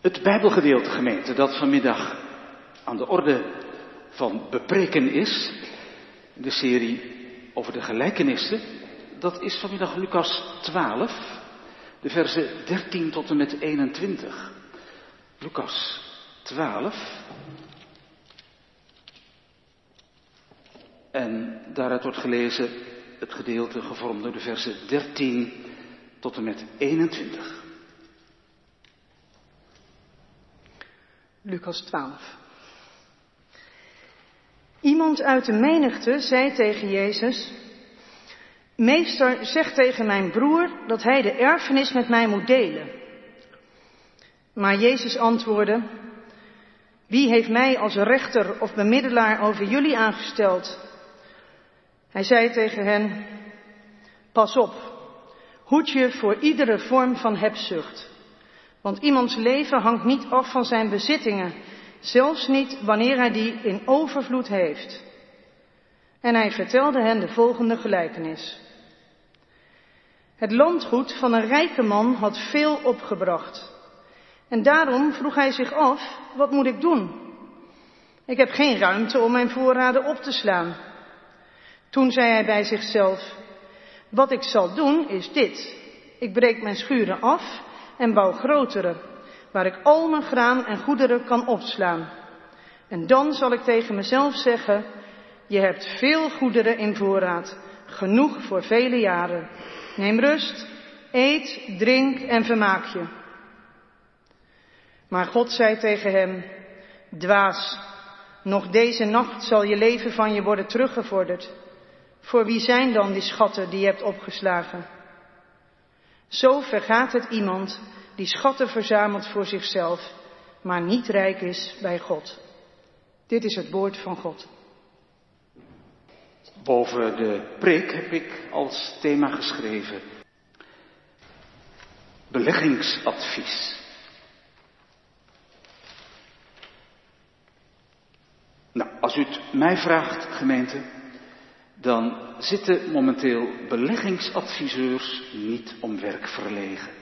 Het Bijbelgedeelte gemeente dat vanmiddag aan de orde van bepreken is, de serie over de gelijkenissen, dat is vanmiddag Lucas 12, de versen 13 tot en met 21. Lucas 12. En daaruit wordt gelezen het gedeelte gevormd door de versen 13 tot en met 21. Lucas 12. Iemand uit de menigte zei tegen Jezus, Meester, zeg tegen mijn broer dat hij de erfenis met mij moet delen. Maar Jezus antwoordde, Wie heeft mij als rechter of bemiddelaar over jullie aangesteld? Hij zei tegen hen, Pas op, hoed je voor iedere vorm van hebzucht. Want iemands leven hangt niet af van zijn bezittingen, zelfs niet wanneer hij die in overvloed heeft. En hij vertelde hen de volgende gelijkenis. Het landgoed van een rijke man had veel opgebracht. En daarom vroeg hij zich af, wat moet ik doen? Ik heb geen ruimte om mijn voorraden op te slaan. Toen zei hij bij zichzelf, wat ik zal doen is dit. Ik breek mijn schuren af en bouw grotere, waar ik al mijn graan en goederen kan opslaan. En dan zal ik tegen mezelf zeggen, je hebt veel goederen in voorraad, genoeg voor vele jaren. Neem rust, eet, drink en vermaak je. Maar God zei tegen hem, dwaas, nog deze nacht zal je leven van je worden teruggevorderd. Voor wie zijn dan die schatten die je hebt opgeslagen? Zo vergaat het iemand die schatten verzamelt voor zichzelf, maar niet rijk is bij God. Dit is het woord van God. Boven de preek heb ik als thema geschreven beleggingsadvies. Nou, als u het mij vraagt, gemeente, dan zitten momenteel beleggingsadviseurs niet om werk verlegen.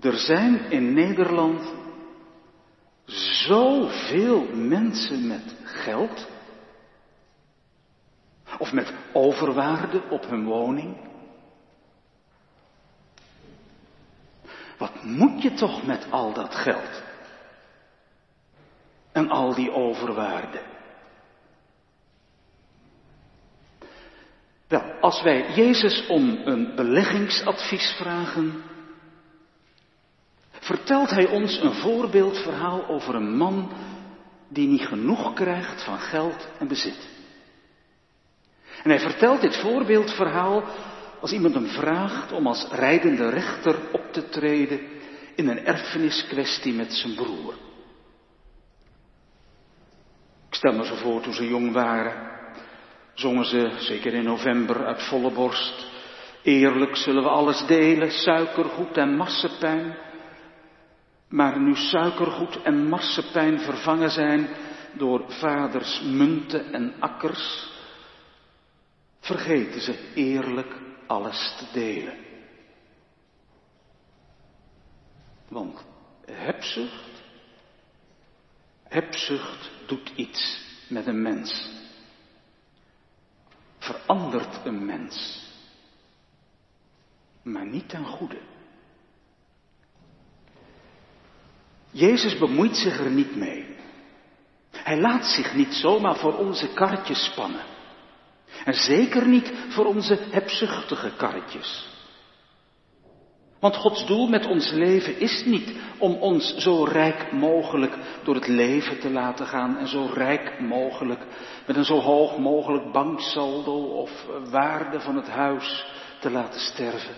Er zijn in Nederland zoveel mensen met geld of met overwaarde op hun woning. Wat moet je toch met al dat geld? En al die overwaarde? Wel, als wij Jezus om een beleggingsadvies vragen, vertelt hij ons een voorbeeldverhaal over een man die niet genoeg krijgt van geld en bezit. En hij vertelt dit voorbeeldverhaal als iemand hem vraagt om als rijdende rechter op te treden in een erfeniskwestie met zijn broer. Ik stel me zo voor toen ze jong waren, zongen ze, zeker in november, uit volle borst. Eerlijk zullen we alles delen, suikergoed en massepijn. Maar nu suikergoed en massepijn vervangen zijn door vaders munten en akkers, vergeten ze eerlijk alles te delen. Want hebzucht, hebzucht doet iets met een mens. Verandert een mens. Maar niet ten goede. Jezus bemoeit zich er niet mee. Hij laat zich niet zomaar voor onze karretjes spannen. En zeker niet voor onze hebzuchtige karretjes. Want Gods doel met ons leven is niet om ons zo rijk mogelijk door het leven te laten gaan en zo rijk mogelijk met een zo hoog mogelijk banksaldo of waarde van het huis te laten sterven.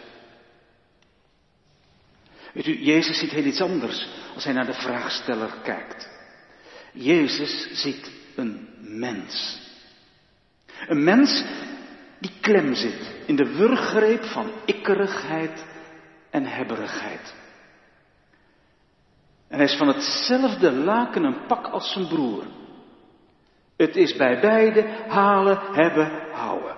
Weet u, Jezus ziet heel iets anders als hij naar de vraagsteller kijkt. Jezus ziet een mens. Een mens die klem zit in de wurggreep van ikkerigheid en hebberigheid. En hij is van hetzelfde laken een pak als zijn broer. Het is bij beide halen, hebben, houden.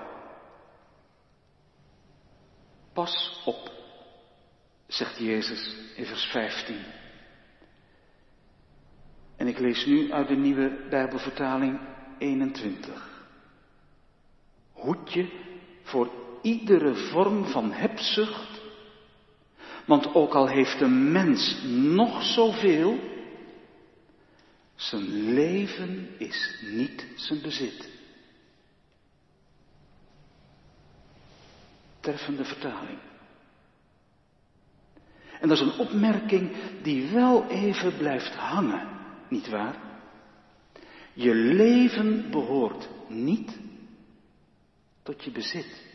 Pas op. zegt Jezus in vers 15. En ik lees nu uit de nieuwe Bijbelvertaling 21. Hoed je voor iedere vorm van hebzucht, want ook al heeft een mens nog zoveel, zijn leven is niet zijn bezit. Treffende vertaling. En dat is een opmerking die wel even blijft hangen, niet waar? Je leven behoort niet tot je bezit.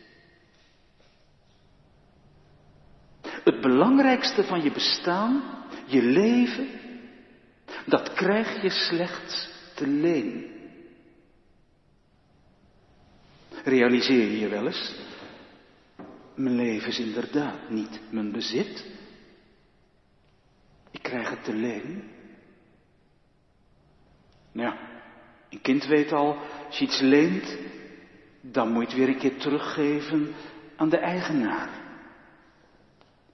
Het belangrijkste van je bestaan, je leven, dat krijg je slechts te leen. Realiseer je je wel eens, mijn leven is inderdaad niet mijn bezit. Ik krijg het te leen. Nou ja, een kind weet al, als je iets leent, dan moet je het weer een keer teruggeven aan de eigenaar.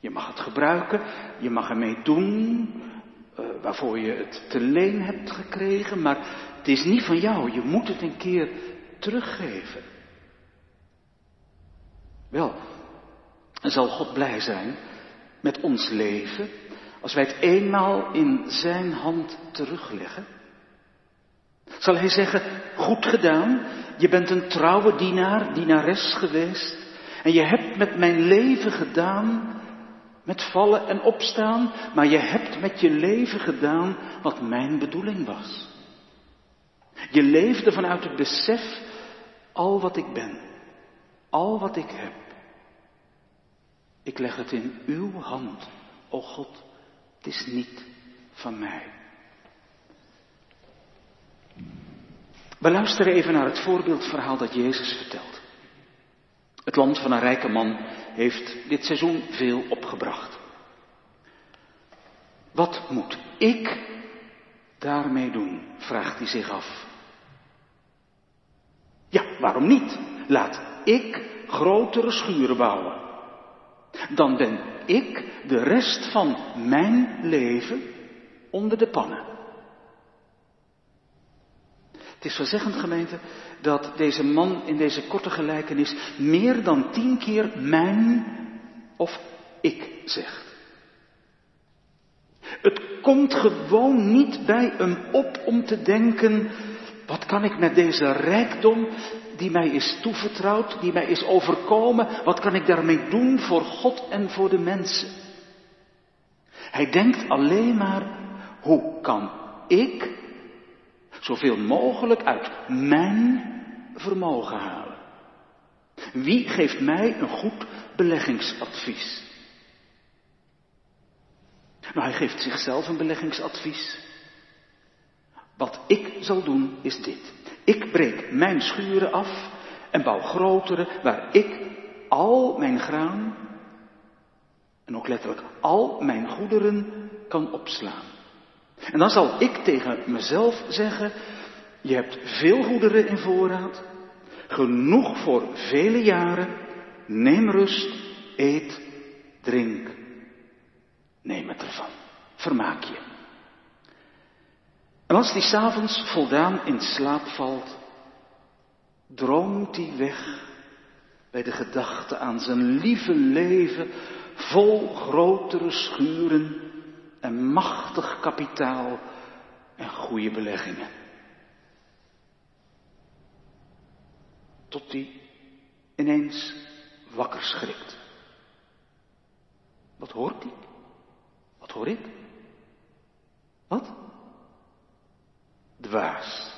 Je mag het gebruiken, je mag ermee doen uh, waarvoor je het te leen hebt gekregen, maar het is niet van jou. Je moet het een keer teruggeven. Wel, zal God blij zijn met ons leven als wij het eenmaal in Zijn hand terugleggen? Zal Hij zeggen, goed gedaan, je bent een trouwe dienaar, dienares geweest en je hebt met mijn leven gedaan met vallen en opstaan, maar je hebt met je leven gedaan wat mijn bedoeling was. Je leefde vanuit het besef, al wat ik ben, al wat ik heb. Ik leg het in uw hand, o God, het is niet van mij. We luisteren even naar het voorbeeldverhaal dat Jezus vertelt. Het land van een rijke man heeft dit seizoen veel opgebracht. Wat moet ik daarmee doen? vraagt hij zich af. Ja, waarom niet? Laat ik grotere schuren bouwen. Dan ben ik de rest van mijn leven onder de pannen. Is verzeggend gemeente dat deze man in deze korte gelijkenis meer dan tien keer mijn of ik zegt. Het komt gewoon niet bij hem op om te denken, wat kan ik met deze rijkdom die mij is toevertrouwd, die mij is overkomen, wat kan ik daarmee doen voor God en voor de mensen? Hij denkt alleen maar, hoe kan ik zoveel mogelijk uit mijn vermogen halen? Wie geeft mij een goed beleggingsadvies? Nou, hij geeft zichzelf een beleggingsadvies. Wat ik zal doen is dit. Ik breek mijn schuren af en bouw grotere waar ik al mijn graan en ook letterlijk al mijn goederen kan opslaan. En dan zal ik tegen mezelf zeggen, je hebt veel goederen in voorraad, genoeg voor vele jaren, neem rust, eet, drink, neem het ervan, vermaak je. En als hij s'avonds voldaan in slaap valt, droomt hij weg bij de gedachte aan zijn lieve leven vol grotere schuren en machtig kapitaal en goede beleggingen. Tot hij ineens wakker schrikt. Wat hoort hij? Wat hoor ik? Wat? Dwaas.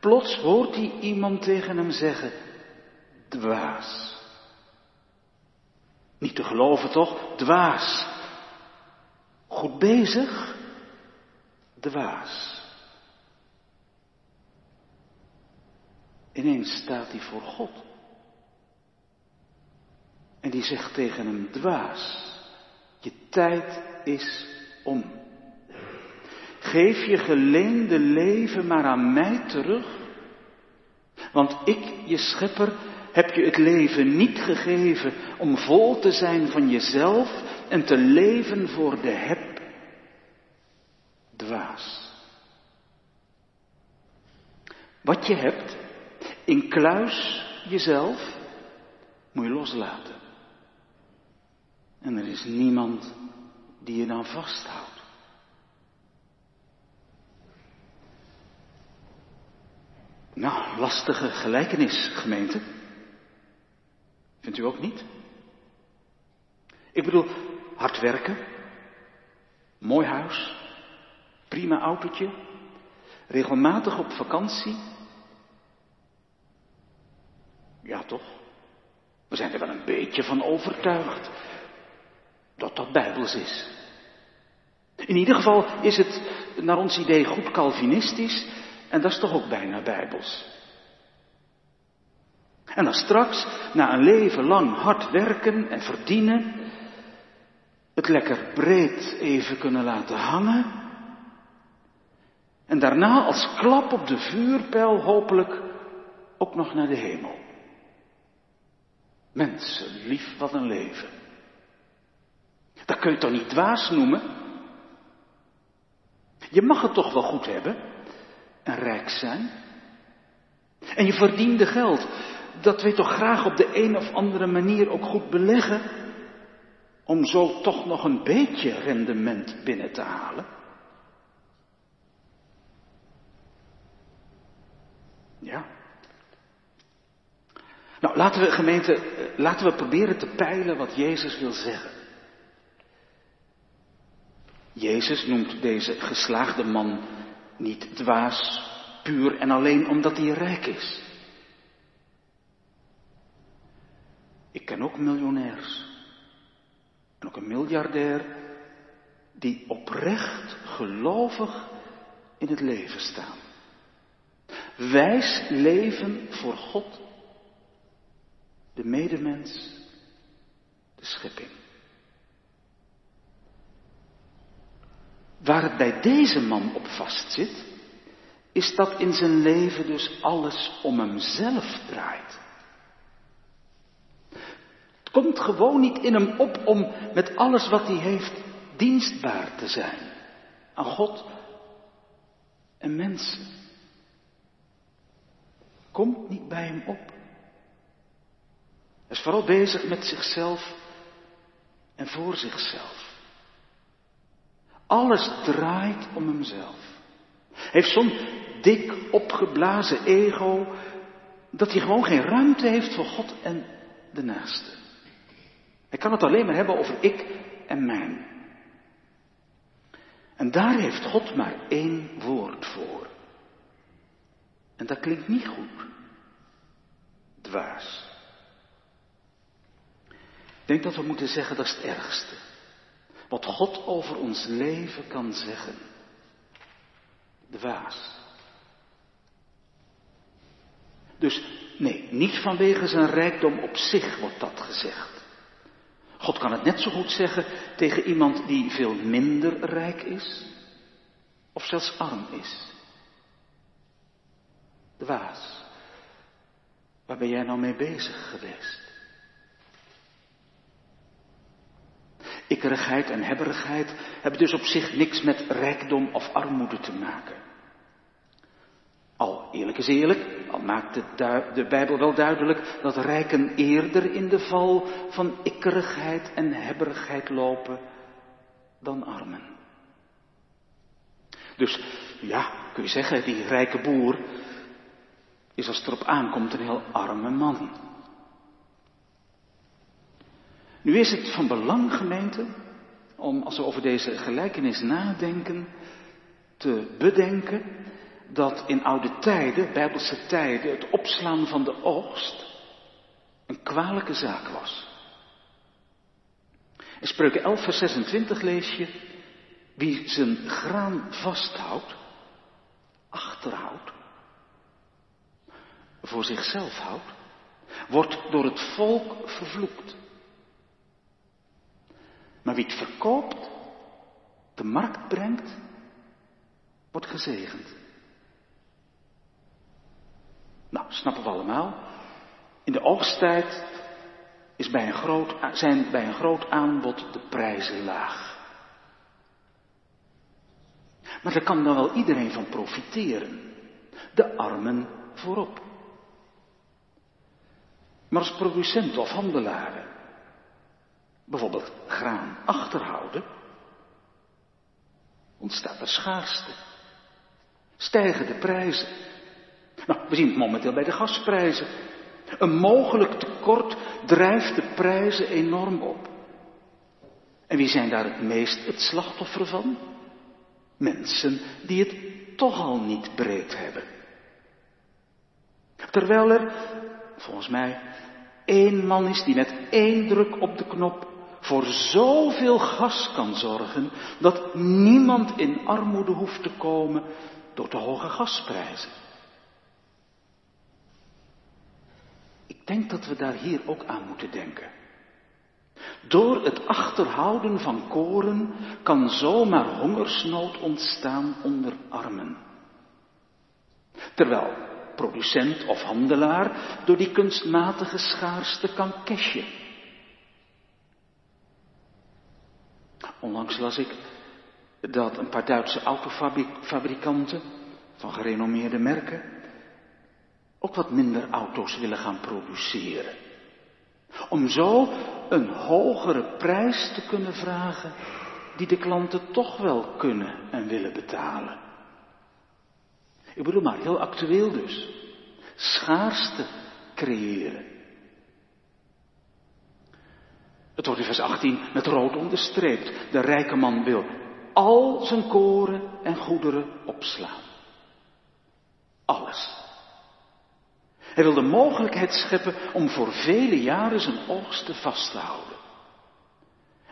Plots hoort hij iemand tegen hem zeggen, dwaas. Niet te geloven toch? Dwaas. Goed bezig? Dwaas. Ineens staat hij voor God. En die zegt tegen hem, dwaas, je tijd is om. Geef je geleende leven maar aan mij terug, want ik, je schepper, heb je het leven niet gegeven om vol te zijn van jezelf en te leven voor de heb? Dwaas. Wat je hebt, in kluis jezelf, moet je loslaten. En er is niemand die je dan vasthoudt. Nou, lastige gelijkenis, gemeente. Vindt u ook niet? Ik bedoel, hard werken, mooi huis, prima autootje, regelmatig op vakantie. Ja, toch? We zijn er wel een beetje van overtuigd dat dat bijbels is. In ieder geval is het naar ons idee goed Calvinistisch en dat is toch ook bijna bijbels. En dan straks, na een leven lang hard werken en verdienen, het lekker breed even kunnen laten hangen. En daarna als klap op de vuurpijl hopelijk ook nog naar de hemel. Mensen, lief wat een leven. Dat kun je toch niet dwaas noemen? Je mag het toch wel goed hebben en rijk zijn? En je verdiende geld, dat je toch graag op de een of andere manier ook goed beleggen? Om zo toch nog een beetje rendement binnen te halen? Ja. Nou, laten we gemeente, eh, laten we proberen te peilen wat Jezus wil zeggen. Jezus noemt deze geslaagde man niet dwaas, puur en alleen omdat hij rijk is. Ik ken ook miljonairs. En ook een miljardair die oprecht gelovig in het leven staan. Wijs leven voor God, de medemens, de schepping. Waar het bij deze man op vastzit, is dat in zijn leven dus alles om hemzelf draait. Het komt gewoon niet in hem op om met alles wat hij heeft dienstbaar te zijn aan God en mensen. Komt niet bij hem op. Hij is vooral bezig met zichzelf en voor zichzelf. Alles draait om hemzelf. Heeft zo'n dik opgeblazen ego dat hij gewoon geen ruimte heeft voor God en de naaste. Hij kan het alleen maar hebben over ik en mijn. En daar heeft God maar één woord voor. En dat klinkt niet goed. Dwaas. Ik denk dat we moeten zeggen dat is het ergste. Wat God over ons leven kan zeggen. Dwaas. Dus nee, niet vanwege zijn rijkdom op zich wordt dat gezegd. God kan het net zo goed zeggen tegen iemand die veel minder rijk is, of zelfs arm is. Dwaas, waar ben jij nou mee bezig geweest? Ikkerigheid en hebberigheid hebben dus op zich niks met rijkdom of armoede te maken. Al eerlijk is eerlijk, al maakt de, de, Bijbel wel duidelijk dat rijken eerder in de val van ikkerigheid en hebberigheid lopen dan armen. Dus ja, kun je zeggen, die rijke boer is als het erop aankomt een heel arme man. Nu is het van belang, gemeente, om als we over deze gelijkenis nadenken, te bedenken dat in oude tijden, bijbelse tijden, het opslaan van de oogst een kwalijke zaak was. In Spreuken 11, vers 26 lees je, wie zijn graan vasthoudt, achterhoudt, voor zichzelf houdt, wordt door het volk vervloekt. Maar wie het verkoopt, de markt brengt, wordt gezegend. Nou, snappen we allemaal. In de oogsttijd is bij een groot, zijn bij een groot aanbod de prijzen laag. Maar daar kan dan wel iedereen van profiteren. De armen voorop. Maar als producent of handelaren bijvoorbeeld graan achterhouden, ontstaat er schaarste. Stijgen de prijzen. Nou, we zien het momenteel bij de gasprijzen. Een mogelijk tekort drijft de prijzen enorm op. En wie zijn daar het meest het slachtoffer van? Mensen die het toch al niet breed hebben. Terwijl er, volgens mij, één man is die met één druk op de knop voor zoveel gas kan zorgen dat niemand in armoede hoeft te komen door te hoge gasprijzen. Ik denk dat we daar hier ook aan moeten denken. Door het achterhouden van koren kan zomaar hongersnood ontstaan onder armen. Terwijl producent of handelaar door die kunstmatige schaarste kan cashen. Onlangs las ik dat een paar Duitse autofabrikanten van gerenommeerde merken ook wat minder auto's willen gaan produceren. Om zo een hogere prijs te kunnen vragen die de klanten toch wel kunnen en willen betalen. Ik bedoel maar, heel actueel dus. Schaarste creëren. Het wordt in vers 18 met rood onderstreept. De rijke man wil al zijn koren en goederen opslaan. Alles. Hij wil de mogelijkheid scheppen om voor vele jaren zijn oogsten vast te houden.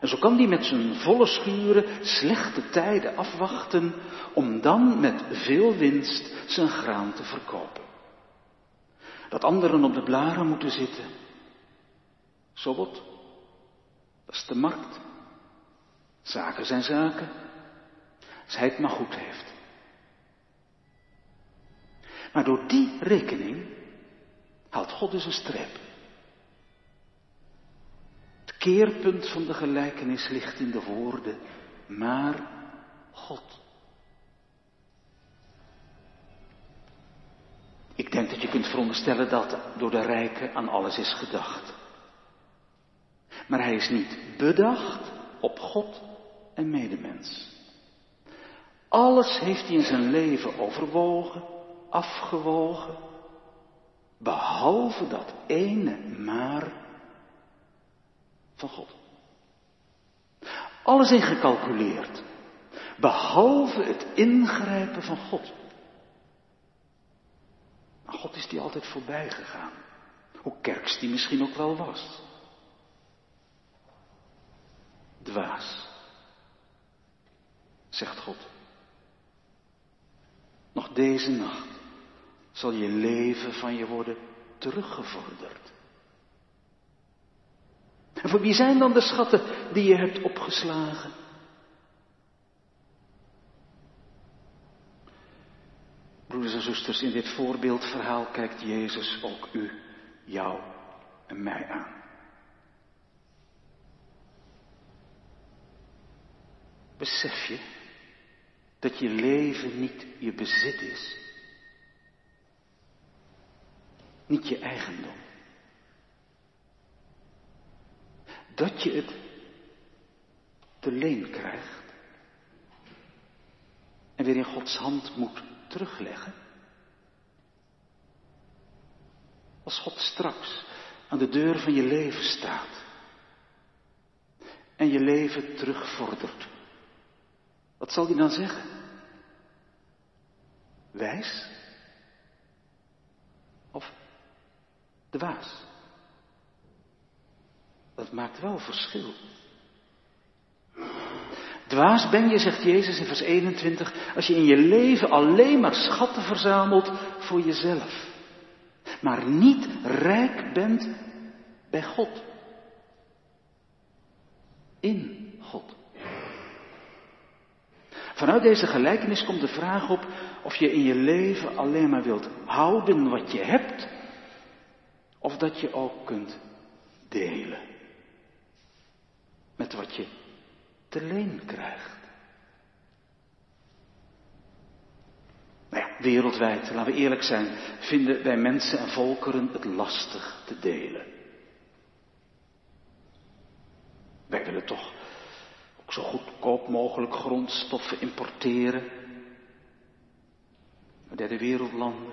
En zo kan hij met zijn volle schuren slechte tijden afwachten om dan met veel winst zijn graan te verkopen. Dat anderen op de blaren moeten zitten, zo wat. Dat is de markt. Zaken zijn zaken. Als hij het maar goed heeft. Maar door die rekening haalt God dus een streep. Keerpunt van de gelijkenis ligt in de woorden, maar God. Ik denk dat je kunt veronderstellen dat door de rijken aan alles is gedacht. Maar hij is niet bedacht op God en medemens. Alles heeft hij in zijn leven overwogen, afgewogen, behalve dat ene maar van God. Alles ingecalculeerd, behalve het ingrijpen van God. Maar God is die altijd voorbij gegaan, hoe kerks die misschien ook wel was dwaas, zegt God. Nog deze nacht zal je leven van je worden teruggevorderd. En voor wie zijn dan de schatten die je hebt opgeslagen? Broeders en zusters, in dit voorbeeldverhaal kijkt Jezus ook u, jou en mij aan. Besef je dat je leven niet je bezit is? Niet je eigendom. Dat je het te leen krijgt en weer in Gods hand moet terugleggen. Als God straks aan de deur van je leven staat en je leven terugvordert wat zal hij dan zeggen? Wijs? Of dwaas? Dat maakt wel verschil. Dwaas ben je, zegt Jezus in vers 21, als je in je leven alleen maar schatten verzamelt voor jezelf, maar niet rijk bent bij God. In God. Vanuit deze gelijkenis komt de vraag op of je in je leven alleen maar wilt houden wat je hebt, Of dat je ook kunt delen met wat je te leen krijgt. Nou ja, wereldwijd, laten we eerlijk zijn, vinden wij mensen en volkeren het lastig te delen. Wij willen toch ook zo goedkoop mogelijk grondstoffen importeren. Derde wereldlanden.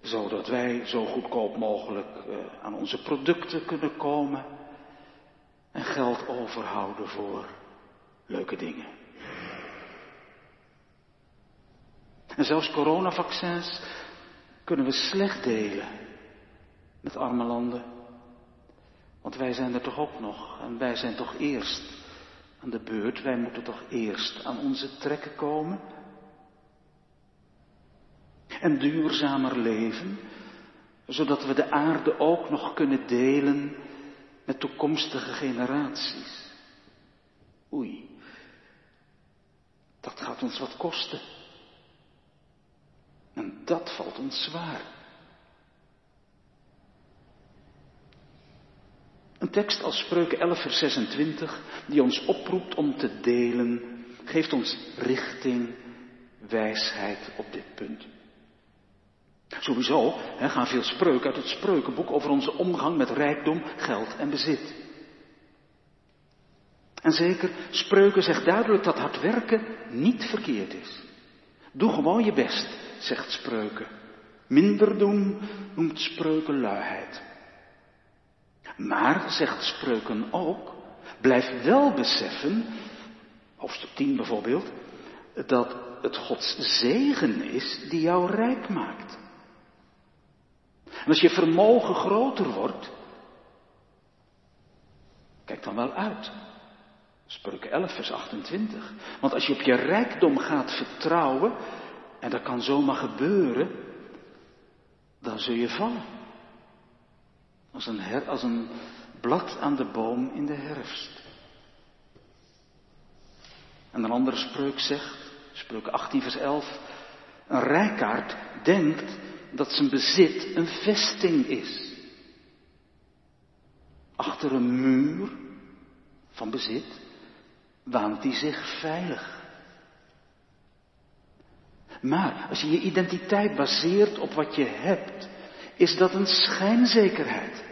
Zodat wij zo goedkoop mogelijk uh, aan onze producten kunnen komen. En geld overhouden voor leuke dingen. En zelfs coronavaccins kunnen we slecht delen met arme landen. Want wij zijn er toch ook nog en wij zijn toch eerst aan de beurt. Wij moeten toch eerst aan onze trekken komen. En duurzamer leven, zodat we de aarde ook nog kunnen delen met toekomstige generaties. Oei, dat gaat ons wat kosten. En dat valt ons zwaar. Een tekst als Spreuken 11, vers 26, die ons oproept om te delen, geeft ons richting, wijsheid op dit punt. Sowieso gaan veel spreuken uit het spreukenboek over onze omgang met rijkdom, geld en bezit. En zeker, spreuken zegt duidelijk dat hard werken niet verkeerd is. Doe gewoon je best, zegt spreuken. Minder doen noemt spreuken luiheid. Maar, zegt spreuken ook, blijf wel beseffen, hoofdstuk 10 bijvoorbeeld, dat het Gods zegen is die jou rijk maakt. En als je vermogen groter wordt, kijk dan wel uit. Spreuken 11, vers 28. Want als je op je rijkdom gaat vertrouwen, en dat kan zomaar gebeuren, dan zul je vallen. Als een, als een blad aan de boom in de herfst. En een andere spreuk zegt, spreuk 18 vers 11, een rijkaard denkt dat zijn bezit een vesting is. Achter een muur van bezit waant hij zich veilig. Maar als je je identiteit baseert op wat je hebt, is dat een schijnzekerheid.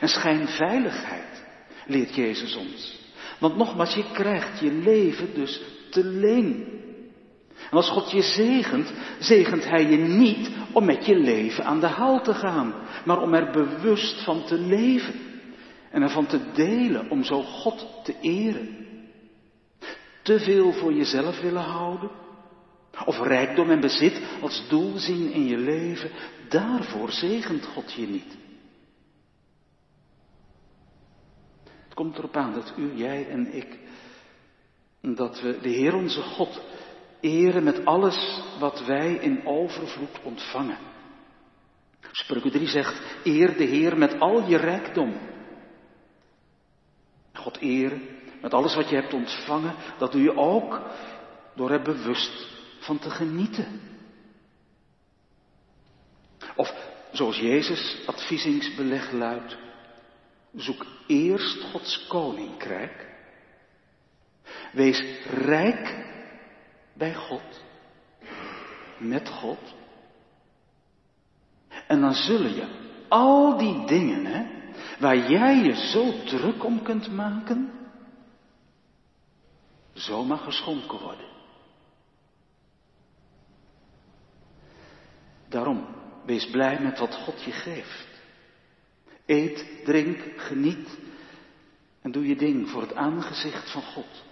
Een schijnveiligheid, leert Jezus ons. Want nogmaals, je krijgt je leven dus te leen. En als God je zegent, zegent Hij je niet om met je leven aan de haal te gaan, maar om er bewust van te leven en ervan te delen, om zo God te eren. Te veel voor jezelf willen houden, of rijkdom en bezit als doel zien in je leven, daarvoor zegent God je niet. Het komt erop aan dat u, jij en ik, dat we de Heer onze God eren met alles wat wij in overvloed ontvangen. Spreuken 3 zegt, eer de Heer met al je rijkdom. God eren met alles wat je hebt ontvangen, dat doe je ook door er bewust van te genieten. Of zoals Jezus adviesingsbeleg luidt, zoek eerst Gods koninkrijk. Wees rijk bij God, met God. En dan zullen je al die dingen, hè, waar jij je zo druk om kunt maken, zomaar geschonken worden. Daarom, wees blij met wat God je geeft. Eet, drink, geniet en doe je ding voor het aangezicht van God.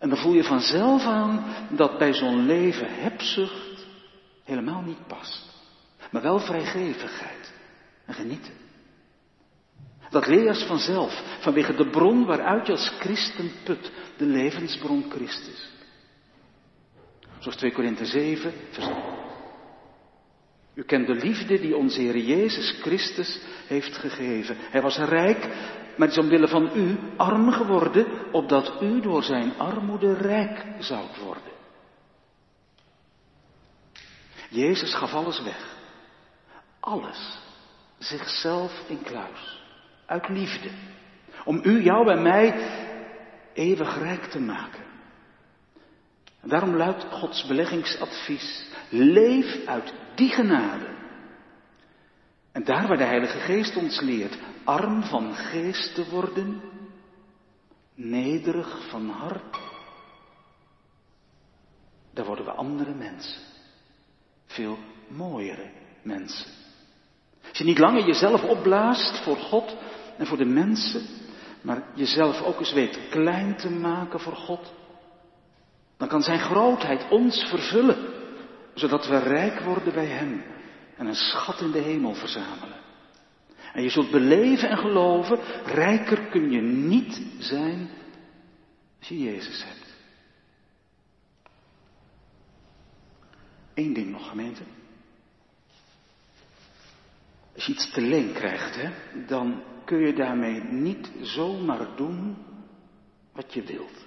En dan voel je vanzelf aan dat bij zo'n leven hebzucht helemaal niet past. Maar wel vrijgevigheid en genieten. Dat leer je vanzelf, vanwege de bron waaruit je als christen put, de levensbron Christus. Zoals 2 Korinthe 7, vers u kent de liefde die onze Heer Jezus Christus heeft gegeven. Hij was rijk, maar is omwille van u arm geworden, opdat u door zijn armoede rijk zou worden. Jezus gaf alles weg. alles zichzelf in kluis. Uit liefde. Om u, jou en mij eeuwig rijk te maken. En daarom luidt Gods beleggingsadvies. Leef uit die genade. En daar waar de Heilige Geest ons leert arm van geest te worden, nederig van hart, daar worden we andere mensen. Veel mooiere mensen. Als je niet langer jezelf opblaast voor God en voor de mensen, maar jezelf ook eens weet klein te maken voor God, dan kan Zijn grootheid ons vervullen, zodat we rijk worden bij Hem en een schat in de hemel verzamelen. En je zult beleven en geloven, rijker kun je niet zijn als je Jezus hebt. Eén ding nog, gemeente. Als je iets te leen krijgt, hè, dan kun je daarmee niet zomaar doen wat je wilt.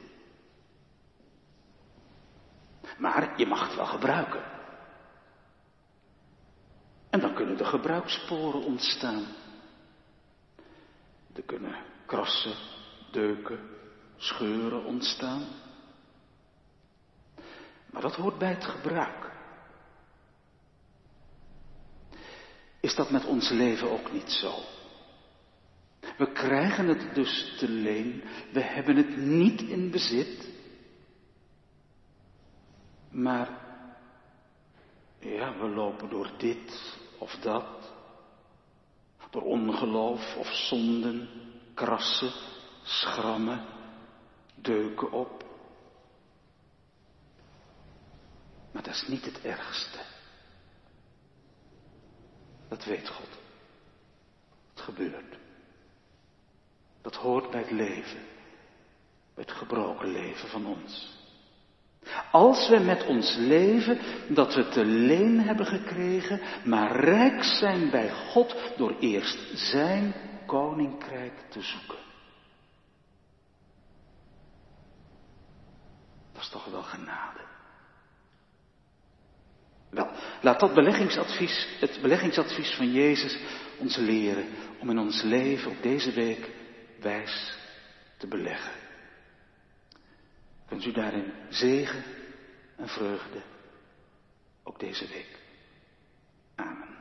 Maar je mag het wel gebruiken. En dan kunnen er gebruikssporen ontstaan. Er kunnen krassen, deuken, scheuren ontstaan. Maar dat hoort bij het gebruik. Is dat met ons leven ook niet zo? We krijgen het dus te leen, we hebben het niet in bezit. Maar, ja, we lopen door dit of dat, door ongeloof of zonden, krassen, schrammen, deuken op. Maar dat is niet het ergste. Dat weet God. Het gebeurt. Dat hoort bij het leven. Bij het gebroken leven van ons. Als we met ons leven dat we te leen hebben gekregen, maar rijk zijn bij God door eerst Zijn koninkrijk te zoeken. Dat is toch wel genade. Wel, laat dat beleggingsadvies, het beleggingsadvies van Jezus ons leren om in ons leven op deze week wijs te beleggen. Kunt u daarin zegen en vreugde, ook deze week. Amen.